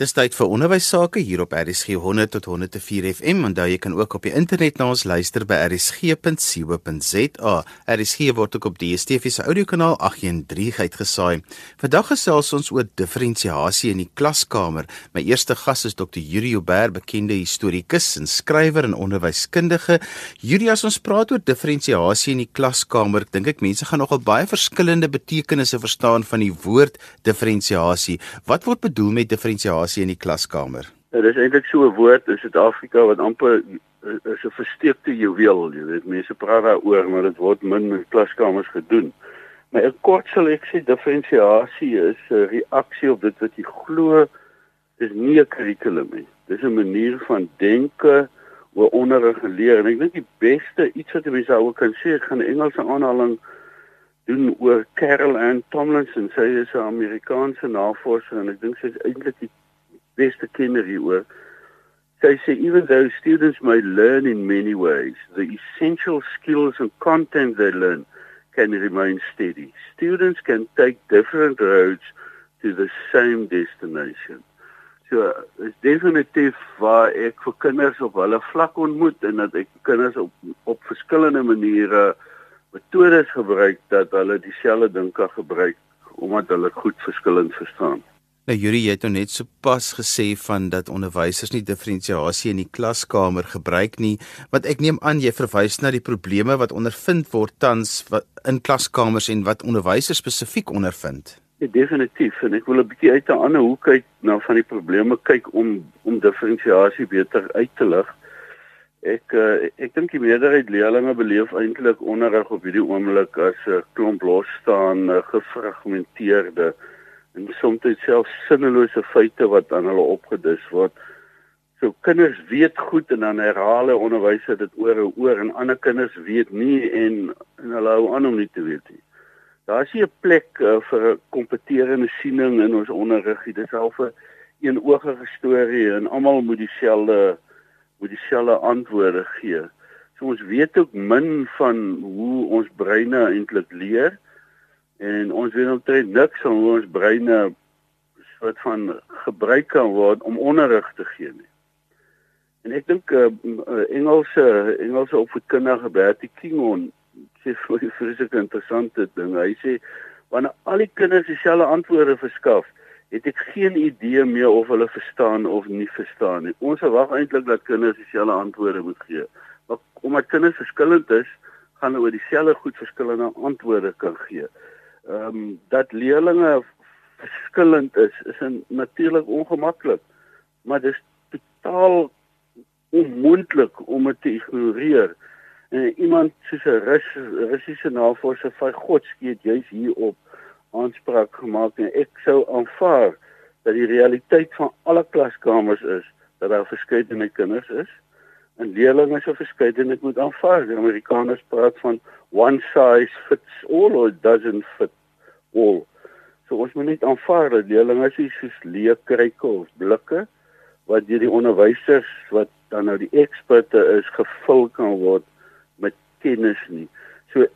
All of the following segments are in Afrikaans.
Dis tyd vir onderwys sake hier op RSG 100 tot 104 FM daar jy kan ook op die internet na ons luister by rsg.co.za. RSG word ook op die DSTV se audiokanaal 813 uitgesaai. Vandag gesels ons oor diferensiasie in die klaskamer. My eerste gas is Dr. Yuri Uber, bekende historiese en skrywer en onderwyskundige. Yuri, as ons praat oor diferensiasie in die klaskamer, dink ek mense gaan nogal baie verskillende betekenisse verstaan van die woord diferensiasie. Wat word bedoel met diferensiasie? Kommunikasie in die klaskamer? Dit is eintlik so 'n woord in Suid-Afrika wat amper eh, is 'n versteekte juweel, jy weet, mense praat daaroor, maar dit word min in klaskamers gedoen. Maar ek kort sal ek sê diferensiasie is 'n reaksie op dit wat jy glo is nie 'n kurrikulum nie. Dis 'n manier van denke oor onderrig en leer en ek dink die beste iets wat mense ook kan sê, ek gaan Engelse aanhaling doen oor Carol Ann Tomlinson. Sy is 'n Amerikaanse navorser en ek dink sy is eintlik die beste kenner hieroor. Sy sê even though students may learn in many ways, the essential skills and content they learn can remain steady. Students can take different roads to the same destination. So, is definitief waar ek vir kinders op hulle vlak ontmoet en dat ek kinders op op verskillende maniere metodes gebruik dat hulle dieselfde ding kan gebruik omdat hulle goed verskillend verstaan. Nou Yuri, jy het nou net sopas gesê van dat onderwysers nie diferensiasie in die klaskamer gebruik nie, wat ek neem aan jy verwys na die probleme wat ondervind word tans in klaskamers en wat onderwysers spesifiek ondervind. Ja, definitief en ek wil 'n bietjie uit 'n ander hoek kyk na van die probleme kyk om om diferensiasie beter uit te lig. Ek uh, ek dink die meerderheid leerders beleef eintlik onderrig op hierdie oomblik as 'n klomp losstaande, gefragmenteerde en soms selfs sinnelose feite wat aan hulle opgedis word. So kinders weet goed en dan herhaal hulle onderwysers dit oor en oor en ander kinders weet nie en en hulle hou aan om nie te weet nie. Daar is 'n plek uh, vir kompeterende siening in ons onderrig nie. Dis half 'n eenoogige storie en almal moet dieselfde moet dieselfde antwoorde gee. So ons weet ook min van hoe ons breine eintlik leer en ons weet omtrent niks van hoe ons breine soort van gebruik kan word om onderrig te gee nie. En ek dink uh, Engelse Engelse opvoedkundige Bertie Kingon sê vir 'n vreeslike interessante ding. Hy sê wanneer al die kinders dieselfde antwoorde verskaf, het ek geen idee meer of hulle verstaan of nie verstaan nie. Ons verwag eintlik dat kinders dieselfde antwoorde moet gee. Maar omdat kinders verskillend is, gaan hulle oor dieselfde goed verskillende antwoorde kan gee ehm um, dat leerlinge verskillend is, is natuurlik ongemaklik. Maar dit is totaal onmoontlik om dit te ignoreer. En iemand soos 'n Rus, Russiese navorser van God skiet juis hierop aanspraak gemaak en ek sou aanvaar dat die realiteit van alle klaskamers is dat daar verskeidenheid kinders is en leerlinge so verskeidenheid moet aanvaar. Die Amerikaners praat van one size fits all or doesn't fit all. So ons moet net aanvaar dat leerlinge is soos leerkryke of blikke wat deur die onderwysers wat dan nou die eksperte is gevul kan word met kennis nie. So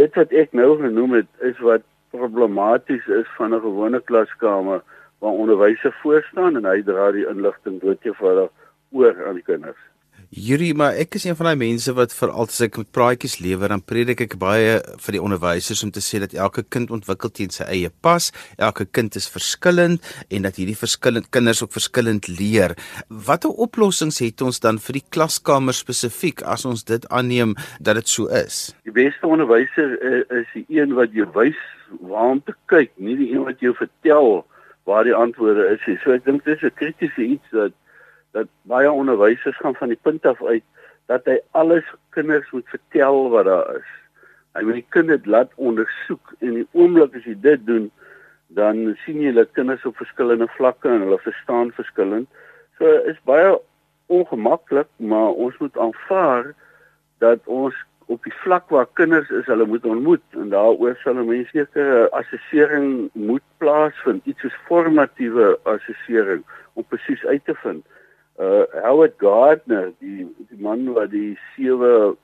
dit wat ek nou genoem het is wat problematies is van 'n gewone klaskamer waar onderwysers voor staan en hy dra die inligting doodgewoonig oor aan die kinders. Yuri, maar ek is een van daai mense wat vir altyd ek met praatjies lewer dan predik ek baie vir die onderwysers om te sê dat elke kind ontwikkel teen sy eie pas, elke kind is verskillend en dat hierdie verskillend kinders ook verskillend leer. Watter oplossings het ons dan vir die klaskamer spesifiek as ons dit aanneem dat dit so is? Die beste onderwyser uh, is die een wat jou wys waar om te kyk, nie die een wat jou vertel waar die antwoorde is nie. So ek dink dis 'n kritiese iets dat dat baie onderwysers gaan van die punt af uit dat hy alles kinders moet vertel wat daar is. Hy moet die kinders laat ondersoek en die oomblik as jy dit doen, dan sien jy dat kinders op verskillende vlakke en hulle verstaan verskillend. So is baie ongemaklik, maar ons moet aanvaar dat ons op die vlak waar kinders is, hulle moet ontmoet en daaroor sal 'n mens sekere assessering moet plaasvind, iets soos formatiewe assessering om presies uit te vind uh Howard Gardner, die die man wat die sewe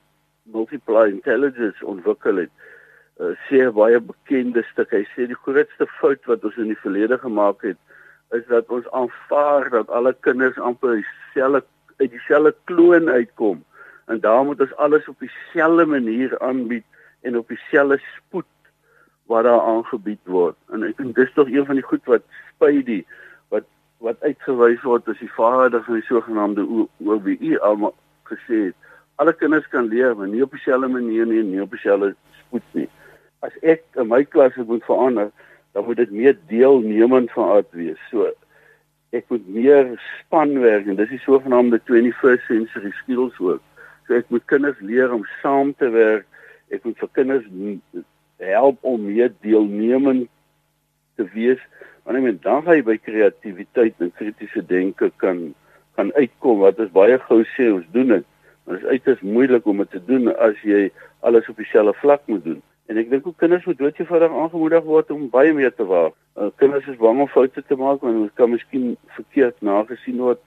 multiply intelligence ontwikkel het, uh, sê baie bekende stuk. Hy sê die grootste fout wat ons in die verlede gemaak het is dat ons aanvaar dat alle kinders amper dieselfde uit dieselfde kloon uitkom en daar moet ons alles op dieselfde manier aanbied en op dieselfde spoed wat daar aangebied word. En ek dink dis tog een van die goed wat Spidey wat wat uitgewys word as die vader van die sogenaamde OBE almal gesê het. Alle kinders kan leer, maar nie op dieselfde manier nie, nie op dieselfde spoed nie. As ek in my klas moet verander, dan moet dit meer deelnemend van aard wees. So ek moet meer spanwerk en dis die sogenaamde 21st century skills ook. So ek moet kinders leer om saam te werk. Ek moet vir kinders help om meer deelnemend te wees. Want ek meen dan jy by kreatiwiteit en kritiese denke kan kan uitkom wat is baie gou sê ons doen dit. Maar dit is uiters moeilik om dit te doen as jy alles op dieselfde vlak moet doen. En ek dink ook kinders moet doodgewoonig aangemoedig word om baie meer te waag. Uh, kinders is bang om foute te maak want hulle kan miskien verkeerd nagesien word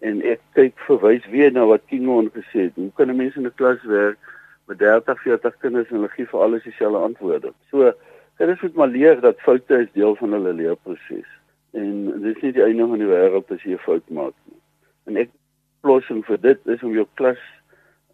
en ek kyk verwys weer na wat Kingo gesê het. Hoe kan 'n mens in 'n klas werk met 30, 40 kinders en hulle gee vir alles dieselfde antwoorde? So kinders moet maar leer dat foute is deel van hulle leerproses. En dit is nie die einde van die wêreld as jy 'n fout maak nie. En ek oplossing vir dit is om jou klas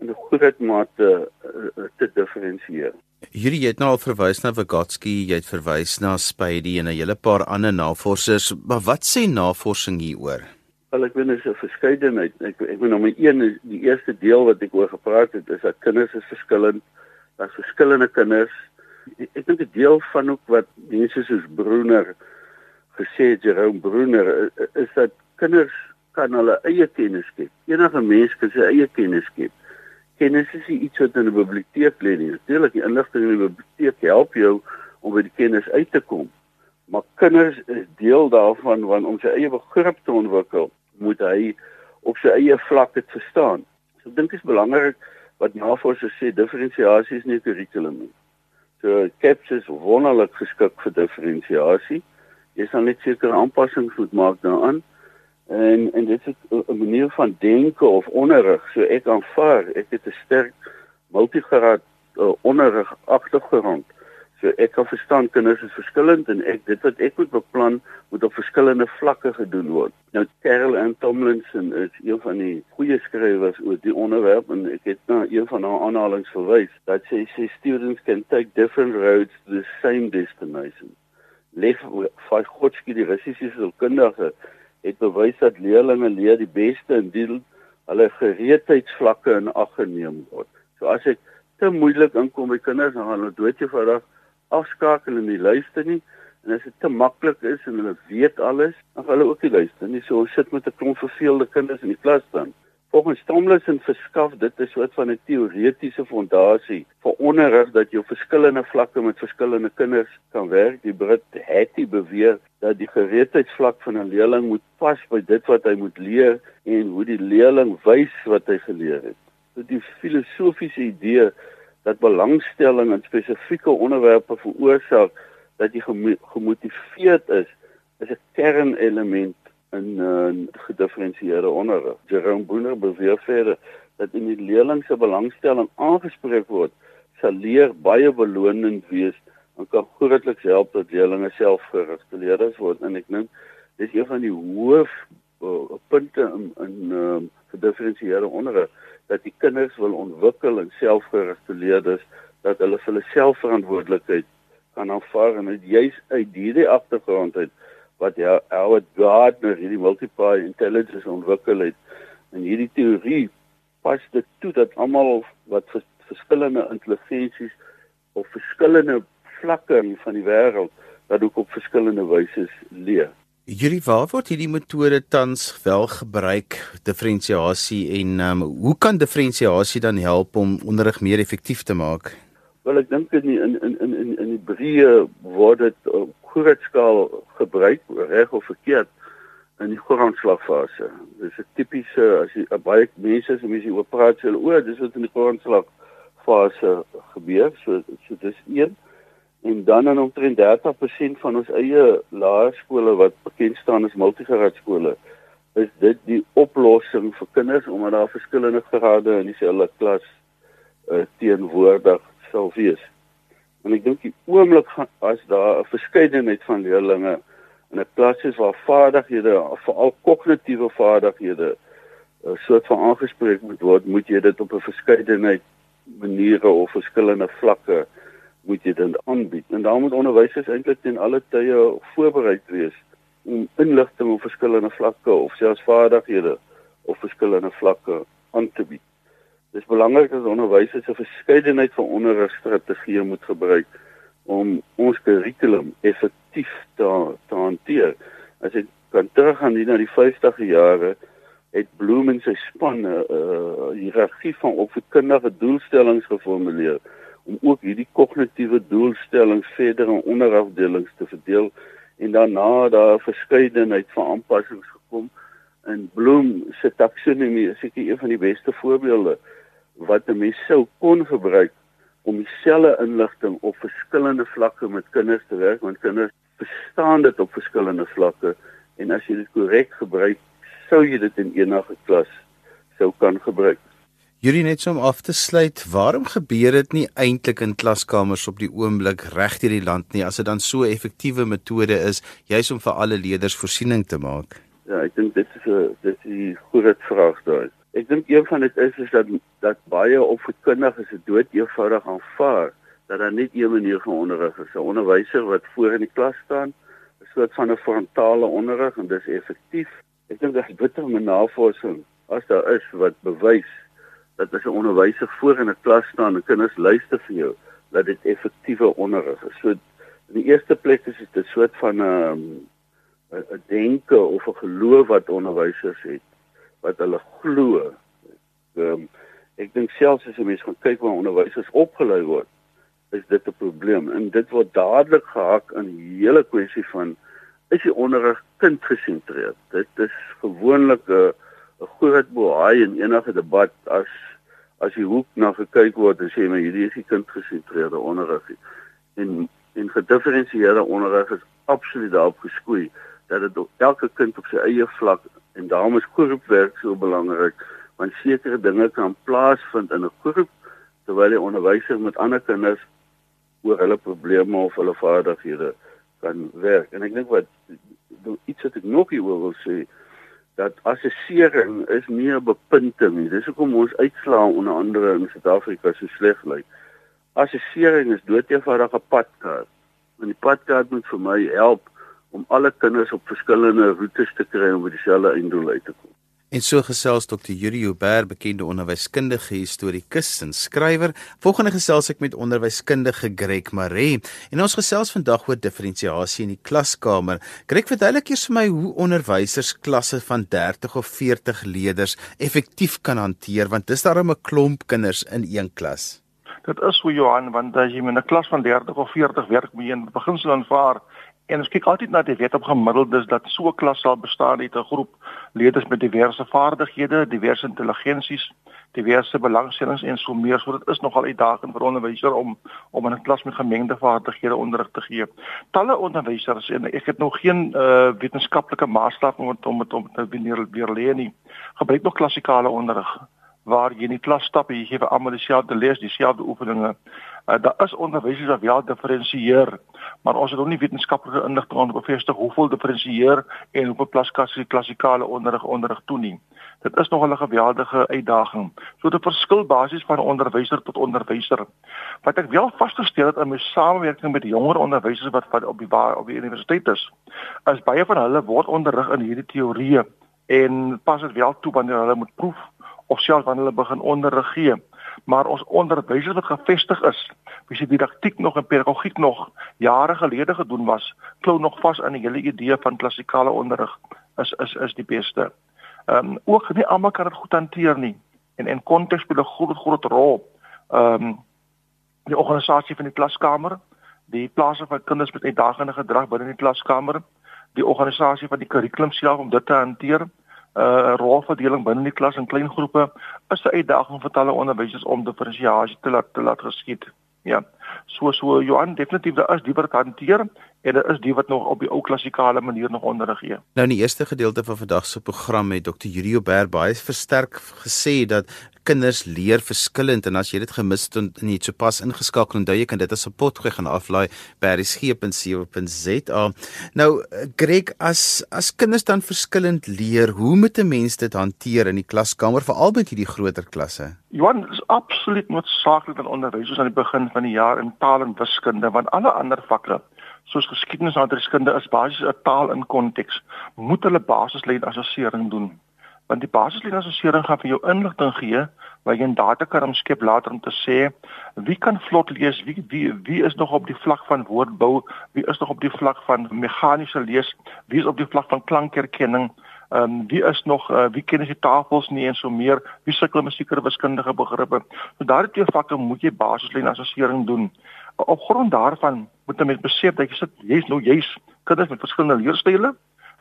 in 'n groot mate uh, te diferensieer. Hierdie het nou al verwys na Vygotsky, jy het verwys na Spidey en 'n hele paar ander navorsers, maar wat sê navorsing hieroor? Wel ek weet dis 'n verskeidenheid. Ek ek nou my een die eerste deel wat ek oor gepraat het is dat kinders is verskillend. Daar's verskillende kinders. Ek, dink 'n deel van ook wat mense soos Bruner gesê het, Jerome Bruner, is dat kinders kan hulle eie kennis skep. Enige mens kan sy eie kennis skep. Kennis is iets wat in 'n biblioteek lê. Natuurlik, die inligting in die biblioteek help jou om by die kennis uit te kom. Maar kinders is deel daarvan want om sy eie begrip te ontwikkel, moet hy op sy eie vlak dit verstaan. So ek dink dit is belangrik wat navorsers sê diferensiasie is nie 'n kurrikulum nie. So CAPS is wonderlik geskik vir diferensiasie. Jy sal net sekere aanpassings moet maak daaraan. En en dit is 'n manier van denke of onderrig so ek aanvaar ek het 'n sterk multigraad uh, onderrig agtergrond so ek kan verstaan kinders is verskillend en ek dit wat ek moet beplan moet op verskillende vlakke gedoen word nou Carol and Tomlinson is een van die goeie skrywers oor die onderwerp en ek het na een van haar aanhalinge verwys dat sy sê students can take different roads to the same destination Lev Vygotsky die Russiese sielkundige het bewys dat leerders leer die beste indien hulle gereedheidsvlakke in ag geneem word. So as ek te moeilik inkom by kinders gaan hulle doodjevoudig afskakel en nie luister nie en as dit te maklik is en hulle weet alles dan gaan hulle ook nie luister nie. So ons sit met 'n klomp verveelde kinders in die klas dan. Volgens Tomlinson verskaf dit 'n soort van 'n teoretiese fondasie vir onderrig dat jy op verskillende vlakke met verskillende kinders kan werk. Die Brit Hattie beweer dat die gereedheidsvlak van 'n leerling moet pas by dit wat hy moet leer en hoe die leerling wys wat hy geleer het. So die filosofiese idee dat belangstelling in spesifieke onderwerpe veroorsaak dat jy gemotiveerd is, is 'n kernelement in uh, gedifferensieerde onderrig. Jerome Boener beweer verder dat in die leerling se belangstelling aangespreek word, sal leer baie belonend wees en kan grootliks help dat leerders selfgerigte leerders word en ek dink dis een van die hoof uh, punte in in uh, gedifferensieerde onderrig dat die kinders wil ontwikkel en selfgerigte leerders dat hulle vir hulle selfverantwoordelikheid kan aanvaar en dit juis uit hierdie agtergrond uit wat ja Howard Gardner hierdie multiple intelligence ontwikkel het. En hierdie teorie pas dit toe dat almal wat vers, verskillende intelligensies op verskillende vlakke van die wêreld dat ook op verskillende wyse leer. Hierdie waar word hierdie metode tans wel gebruik diferensiasie en um, hoe kan diferensiasie dan help om onderrig meer effektief te maak? Wel ek dink in in in in in die breë word dit op groot skaal gebruik reg of verkeerd in die grondslagfase. Dis 'n tipiese as jy baie mense as mense oor praat sê o, dis wat in die grondslagfase gebeur. So so dis een en dan in omtrent 30% van ons eie laerskole wat bekend staan as multigraad skole is dit die oplossing vir kinders omdat daar verskillende grade in dieselfde klas uh, teenwoordig sal wees. En ek dink die oomblik as daar 'n verskeidenheid van leerders in 'n klas is waar vaardighede, veral kognitiewe vaardighede, 'n soort van aangespreek moet word, moet jy dit op 'n verskeidenheid maniere of verskillende vlakke moet jy dit aanbied. En daar moet onderwysers eintlik ten alle tye voorbereid wees om inligting op verskillende vlakke of selfs vaardighede op verskillende vlakke aan te bied. Dit is belangrik dat onderwysers 'n verskeidenheid van onderrigstrategieë moet gebruik om ons kurrikulum effektief te, te hanteer. As ek kan teruggaan na die 50e jare, het Bloem en sy span 'n uh, hiërargie van opvoedkundige doelstellings geformuleer om ook hierdie kognitiewe doelstellings verder in onderafdelings te verdeel en daarna daar 'n verskeidenheid van aanpassings gekom en Bloem se taksonomie is seker een van die beste voorbeelde wat 'n mens sou kon gebruik om dieselfde inligting op verskillende vlakke met kinders te werk want kinders verstaan dit op verskillende vlakke en as jy dit korrek gebruik sou jy dit in enige klas sou kan gebruik. Julle net om af te sluit, waarom gebeur dit nie eintlik in klaskamers op die oomblik reg deur die land nie as dit dan so 'n effektiewe metode is juis om vir alle leerders voorsiening te maak? Ja, ek dink dit is 'n dit is 'n goeie vraag daai. Ek dink een van dit is is dat dat baie opvoedkundiges dit dood eenvoudig aanvaar dat daar net een manier van onderrig is. 'n Onderwyser wat voor in die klas staan, 'n soort van 'n frontale onderrig en dis effektief. Ek dink daar's bitter min navorsing as daar is wat bewys dat as 'n onderwyser voor in 'n klas staan en kinders luister vir jou, dat dit effektiewe onderrig is. So in die eerste plek is dit 'n soort van 'n um, 'n denke of 'n geloof wat onderwysers het wat hulle glo. Um, ek dink selfs as jy mens gaan kyk waar onderwysers opgelei word, is dit 'n probleem en dit word dadelik gehak in die hele kwessie van is die onderrig kindgesentreerd. Dit is gewoonlik 'n 'n groot boei in enige debat as as jy hoek na gekyk word en sê maar hierdie is die kindgesentreerde onderrig. En en gedifferensieerde onderrig is absoluut daarop geskoei dat dit elke kind op sy eie vlak en daarom is groepwerk so belangrik want sekere dinge kan plaasvind in 'n groep terwyl die onderwyser met ander kinders oor hulle probleme of hulle vaardighede kan werk en ek dink wat iets wat ek nog hier wil sê dat assessering is nie 'n bepunting nie. Dis hoekom ons uitslaa onder andere in Suid-Afrika so sleg lyk. Assessering is doeteenvoudig 'n padkaart. En die padkaart moet vir my help om alle kinders op verskillende roetes te kry om by dieselfde einddoel uit te kom. En so gesels Dr. Yuri Uber, bekende onderwyskundige, historikus en skrywer. Volgende gesels ek met onderwyskundige Greg Maree en ons gesels vandag oor diferensiasie in die klaskamer. Greg, verduidelik eers vir my hoe onderwysers klasse van 30 of 40 leerders effektief kan hanteer want dis daarom 'n klomp kinders in een klas. Dit is so Johan, want as jy met 'n klas van 30 of 40 werk, moet jy in beginsel aanvaar En ons kyk altyd na die wet op gemiddeldes dat so 'n klas sal bestaan uit 'n groep leerders met diverse vaardighede, diverse intelligensies, diverse belangstellings en so meer. So dit is nogal uitdagend vir onderwysers om om in 'n klas met gemengde vaardighede onderrig te gee. Talle onderwysers en ek het nog geen uh, wetenskaplike maatstaf om om om te weer weer leer nie. Gebruik nog klassikale onderrig waar jy in die klas stap en jy gee vir almal dieselfde les, dieselfde oefeninge. Uh, daar is onderwysers wat wel diferensieer, maar ons het nog nie wetenskaplike inligting om te bevestig hoeveel diferensieer en hoeveel plaskasie klassikale onderrig onderrig toe nie. Dit is nog 'n geweldige uitdaging. So dit verskil basies van onderwyser tot onderwyser. Wat ek wel vasgestel het in my samewerking met jonger onderwysers wat wat op die waar op die universiteit is, is baie van hulle word onderrig in hierdie teorieë en pas dit wel toe wanneer hulle moet proef of selfs wanneer hulle begin onderrig gee maar ons onderwysers wat gevestig is, wie se didaktiek nog en pedagogiek nog jare gelede gedoen was, klou nog vas aan die hele idee van klassikale onderrig is is is die beste. Ehm um, ook nie almal kan dit goed hanteer nie en en konteks speel 'n groot groot rol. Ehm um, die organisasie van die klaskamer, die plase van kinders met uitdagende gedrag binne die klaskamer, die organisasie van die kurrikulum self om dit te hanteer uh rolverdeling binne die klas in klein groepe is 'n uitdaging vir talle onderwysers om diferensiasie te laat te laat geskied. Ja. So so Johan definitief daar is die wat hanteer en daar is die wat nog op die ou klassikale manier nog onderrig gee. Nou in die eerste gedeelte van vandag se program het Dr. Julio Ber baie versterk gesê dat kinders leer verskillend en as jy dit gemis het en jy sopas ingeskakel onthou jy kan dit as 'n potgooi gaan aflaai by resgep.co.za. Nou Greg as as kinders dan verskillend leer, hoe moet 'n mens dit hanteer in die klaskamer veral met hierdie groter klasse? Johan is absoluut noodsaaklik in onderwys aan die begin van die jaar in taal en wiskunde want alle ander vakke soos geskiedenis en adreskunde is basies 'n taal in konteks moet hulle basislyn assessering doen. Want die basislyn assessering gaan vir jou inligting gee waar jy 'n data kan omskep later om te sê wie kan vlot lees? Wie wie wie is nog op die vlak van woordbou? Wie is nog op die vlak van meganiese lees? Wie is op die vlak van klankherkenning? Ehm um, wie is nog uh, wie ken die tafels nie en so meer? Wie sukkel met sekere wiskundige begrippe. So daardie twee vakke moet jy basislyn assessering doen. Op grond daarvan moet 'n mens besef dat jy sit jy's nou jy's kinders met verskillende leerstyle,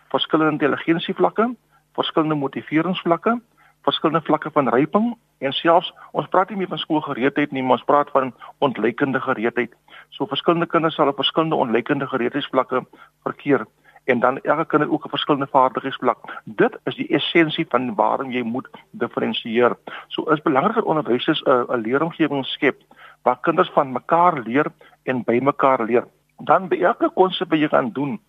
verskillende intelligensievlakke, verskillende motiveringsvlakke, verskillende vlakke van ryping en selfs ons praat nie meer van skoolgereedheid nie, maar ons praat van ontleikende gereedheid. So verskillende kinders sal op verskillende ontleikende gereedheidsvlakke verkeer en dan elke kind het ook 'n verskillende vaardigheidsvlak. Dit is die essensie van waarom jy moet diferensieer. So is belangrik dat onderwysers 'n 'n leeromgewing skep waar kinders van mekaar leer en by mekaar leer. Dan by elke konsep wat jy gaan doen,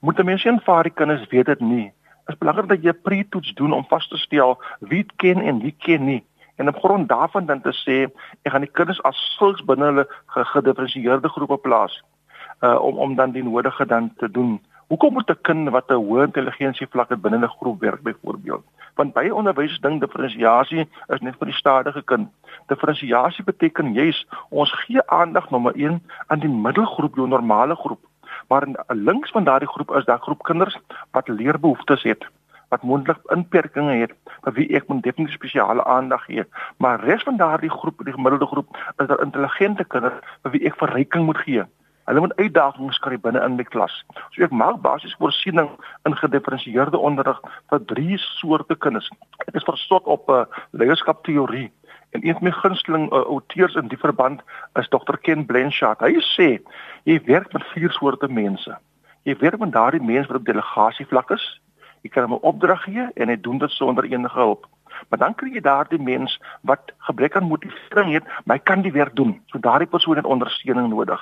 moet 'n mens sien vir die kinders weet dit nie. Dit is belangrik dat jy 'n pre-toets doen om vas te stel wie ken en wie ken nie en op grond daarvan dan te sê ek gaan die kinders as sulks binne hulle gedifferensieerde groepe plaas uh om om dan die nodige dan te doen Hoekom moet 'n kind wat 'n hoë intelligensie vlak het binne 'n groep werk byvoorbeeld? Want baie onderwysers dink diferensiasie is net vir die stadige kind. Diferensiasie beteken juis ons gee aandag nommer 1 aan die middelgroep, jou normale groep. Maar links van daardie groep is daar groep kinders wat leerbehoeftes het wat mondelik inperkings het vir wie ek moet definitief spesiale aandag gee maar res van daardie groep die gemiddelde groep is daar intelligente kinders vir wie ek verryking moet gee Hulle moet uitdagings kry binne in die klas. So ek maak basies voorsiening in gedifferensieerde onderrig vir drie soorte kinders. Ek is verstot op 'n uh, eh, leierskapteorie en een van my gunsteling uh, auteurs in die verband is Dr. Ken Blanchard. Hy sê jy werk met vier soorte mense. Jy werk met daardie mense wat op delegasie vlak is. Jy kan hom 'n opdrag gee en hy doen dit sonder enige hulp. Maar dan kry jy daardie mens wat gebrek aan motivering het, maar hy kan die werk doen. So daardie persoon het ondersteuning nodig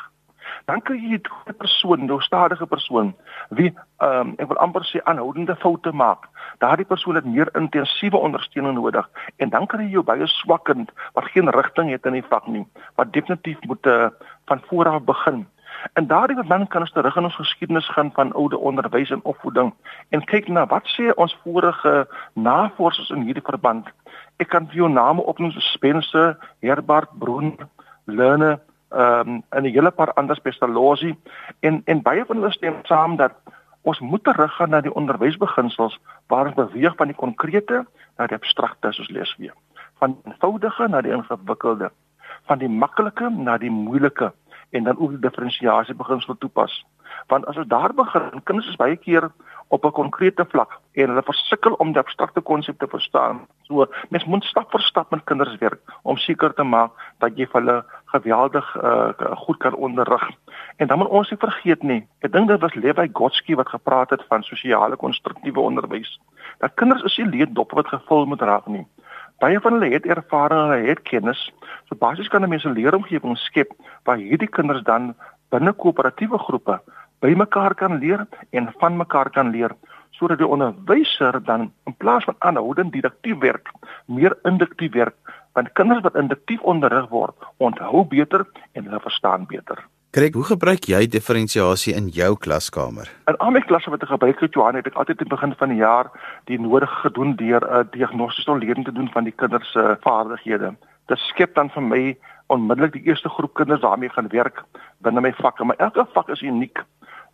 dan kry jy 'n persoon, 'n stadige persoon wie ehm um, ek wil amper sê aanhoudende foute maak. Daardie persoon het meer intensiewe ondersteuning nodig en dan kry jy jou baie swakkend wat geen rigting het in die vak nie, wat definitief moet uh, van voor af begin. En daardie wat dan kan ons terug in ons geskiedenis gaan van oude onderwys en opvoeding en kyk na wat sê ons vorige navorsers in hierdie verband. Ek kan vir jou name opnoem so Spencer, Herbert Broen, Lerner ehm um, in 'n hele paar ander spesialosie en en baie van hulle stem saam dat ons moet teruggaan na die onderwysbeginsels waar ons beweeg van die konkrete na die abstrakte soos lees weer. Van eenvoudige na die ingewikkelde. Van die maklike na die moeilike. En dan ook die diferensiasie beginsel toepas. Want as ons daar begin kinders is baie keer op 'n konkrete vlak en hulle versukkel om die abstrakte konsep te verstaan. So mens moet stap vir stap met kinders werk om seker te maak dat jy hulle geweldig uh, goed kan onderrig. En dan moet ons nie vergeet nie. Ek dink dit was Levi Gotsky wat gepraat het van sosiale konstruktiewe onderwys. Dat kinders is nie leeddoppe wat gevul moet raak nie. Baie van hulle het ervaring, hulle het kennis. So basies kan 'n mens 'n leeromgewing skep waar hierdie kinders dan binne koöperatiewe groepe by mekaar kan leer en van mekaar kan leer sodat die onderwyser dan in plaas van aanhoudend didaktief werk, meer induktief werk, want kinders wat induktief onderrig word, onthou beter en hulle verstaan beter. Kyk, hoe gebruik jy diferensiasie in jou klaskamer? In al my klasse wat ek gebruik het, Johan, het ek altyd aan die begin van die jaar die nodige gedoen deur 'n uh, diagnostiese leerling te doen van die kinders se uh, vaardighede. Dit skep dan vir my onmiddellik die eerste groep kinders waarmee ek gaan werk binne my vakke, maar elke vak is uniek.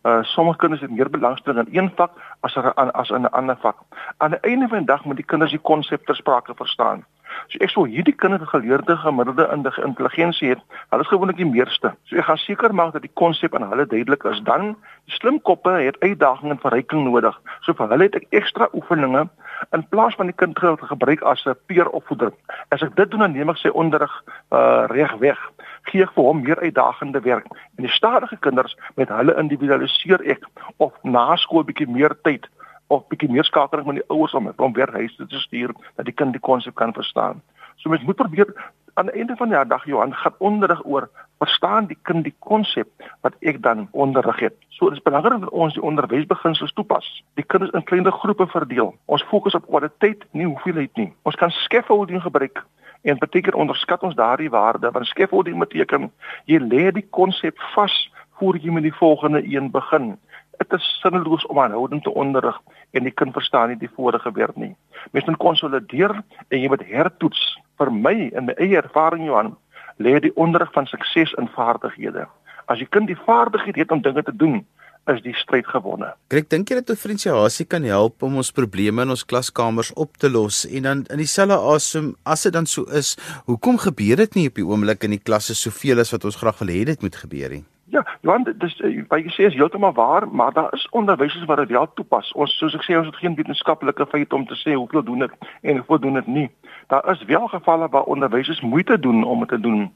Uh sommige kinders het meer belangstelling in een vak as er, as in 'n ander vak. Aan die einde van die dag moet die kinders die konsep ter sprake verstaan. So ek sou hierdie kinders geleerde gemiddelde intelligensie het, hulle is gewoonlik die meerste. So ek gaan seker maak dat die konsep aan hulle duidelik is. Dan die slim koppe het uitdagings en verryking nodig. So vir hulle het ek ekstra oefeninge in plaas van die kind te gebruik as 'n peeropvoeder. As ek dit doen dan neem ek sy onderrig uh reg weg gee vir hom meer uitdagende werk en die stadige kinders met hulle individualiseer ek of na skool bietjie meer tyd of bietjie meer skakeling met die ouers om hom weer huis toe te stuur dat die kind die konsep kan verstaan. So mens moet probeer aan die einde van die dag Johan gaan onderrig oor verstaan die kind die konsep wat ek dan onderrig het. So dit is belangrik dat ons die onderwysbeginsels toepas. Die kinders in kleiner groepe verdeel. Ons fokus op kwaliteit, nie hoeveelheid nie. Ons kan scaffolding gebruik en beteken onderskat ons daardie waarde want scaffolding beteken jy lê die konsep vas voor jy met die volgende een begin. Dit is sinneloos om aanhoudend te onderrig en die kind verstaan nie die vorige weer nie. Mens moet konsolideer en jy moet hertoets. Vir my in my eie ervaring Johan, lê die onderrig van sukses in vaardighede. As die kind die vaardighede het om dinge te doen, is die stryd gewonne. Ek dink jy dat diferensiasie kan help om ons probleme in ons klaskamers op te los en dan in dieselfde asem as dit dan so is, hoekom gebeur dit nie op die oomblik in die klasse soveel as wat ons graag wil hê dit moet gebeur nie? Ja, want dit is baie gesê is heeltemal waar, maar daar is onderwysers wat dit wel toepas. Ons soos ek sê, ons het geen wetenskaplike feite om te sê hoeveel doen dit en hoeveel doen dit nie. Daar is wel gevalle waar onderwysers moeite doen om dit te doen.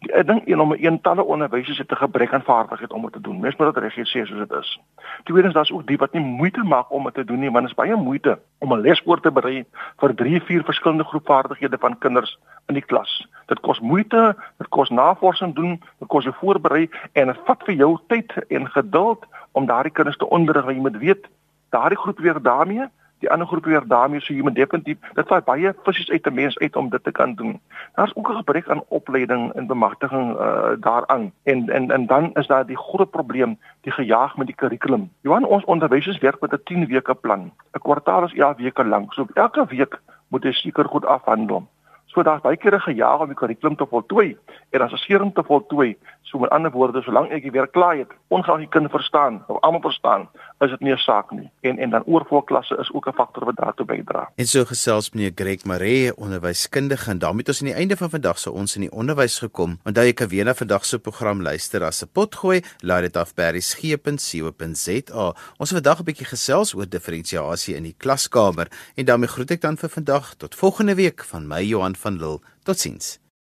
Ek dink een om 'n eentalle onderwysers het 'n gebrek aan vaardigheid om dit te doen. Mens moet dit reg sê soos dit is. Tweedens daar's ook die wat nie moeite maak om dit te doen nie, want dit is baie moeite om 'n les voor te berei vir 3, 4 verskillende groepvaardighede van kinders in die klas. Dit kos moeite, dit kos navorsing doen, dit kos jou voorberei en dit vat vir jou tyd en geduld om daardie kinders te onderrig. Jy moet weet, daardie groep weer daarmee die ander groep weer daarmee so moet definitief dit vat baie fisies uit 'n mens uit om dit te kan doen. Daar's ook 'n gebrek aan opleiding en bemagtiging uh, daaraan. En en en dan is daar die groot probleem, die gejaag met die kurrikulum. Johan ons onderwysers werk met 'n 10 weke plan. 'n Kwartaal is 11 weke lank. So elke week moet jy seker goed afhandel. So daar's baie kere gejaag om die kurrikulum te voltooi en as 'n seering te voltooi. So met ander woorde, solank ek die werk klaar het, ongeag die kind verstaan of almal verstaan, is dit nie 'n saak nie. En en dan oorvol klasse is ook 'n faktor wat daartoe bydra. En so gesels meneer Greg Maree, onderwyskundige en daarmee het ons aan die einde van vandag se ons in die onderwys gekom. Onthou jy kan weer na vandag se program luister as 'n potgooi, laai dit af by berriesgep.co.za. Ons het vandag 'n bietjie gesels oor diferensiasie in die klaskamer en daarmee groet ek dan vir vandag tot volgende week van my Johan van Lille. Totsiens.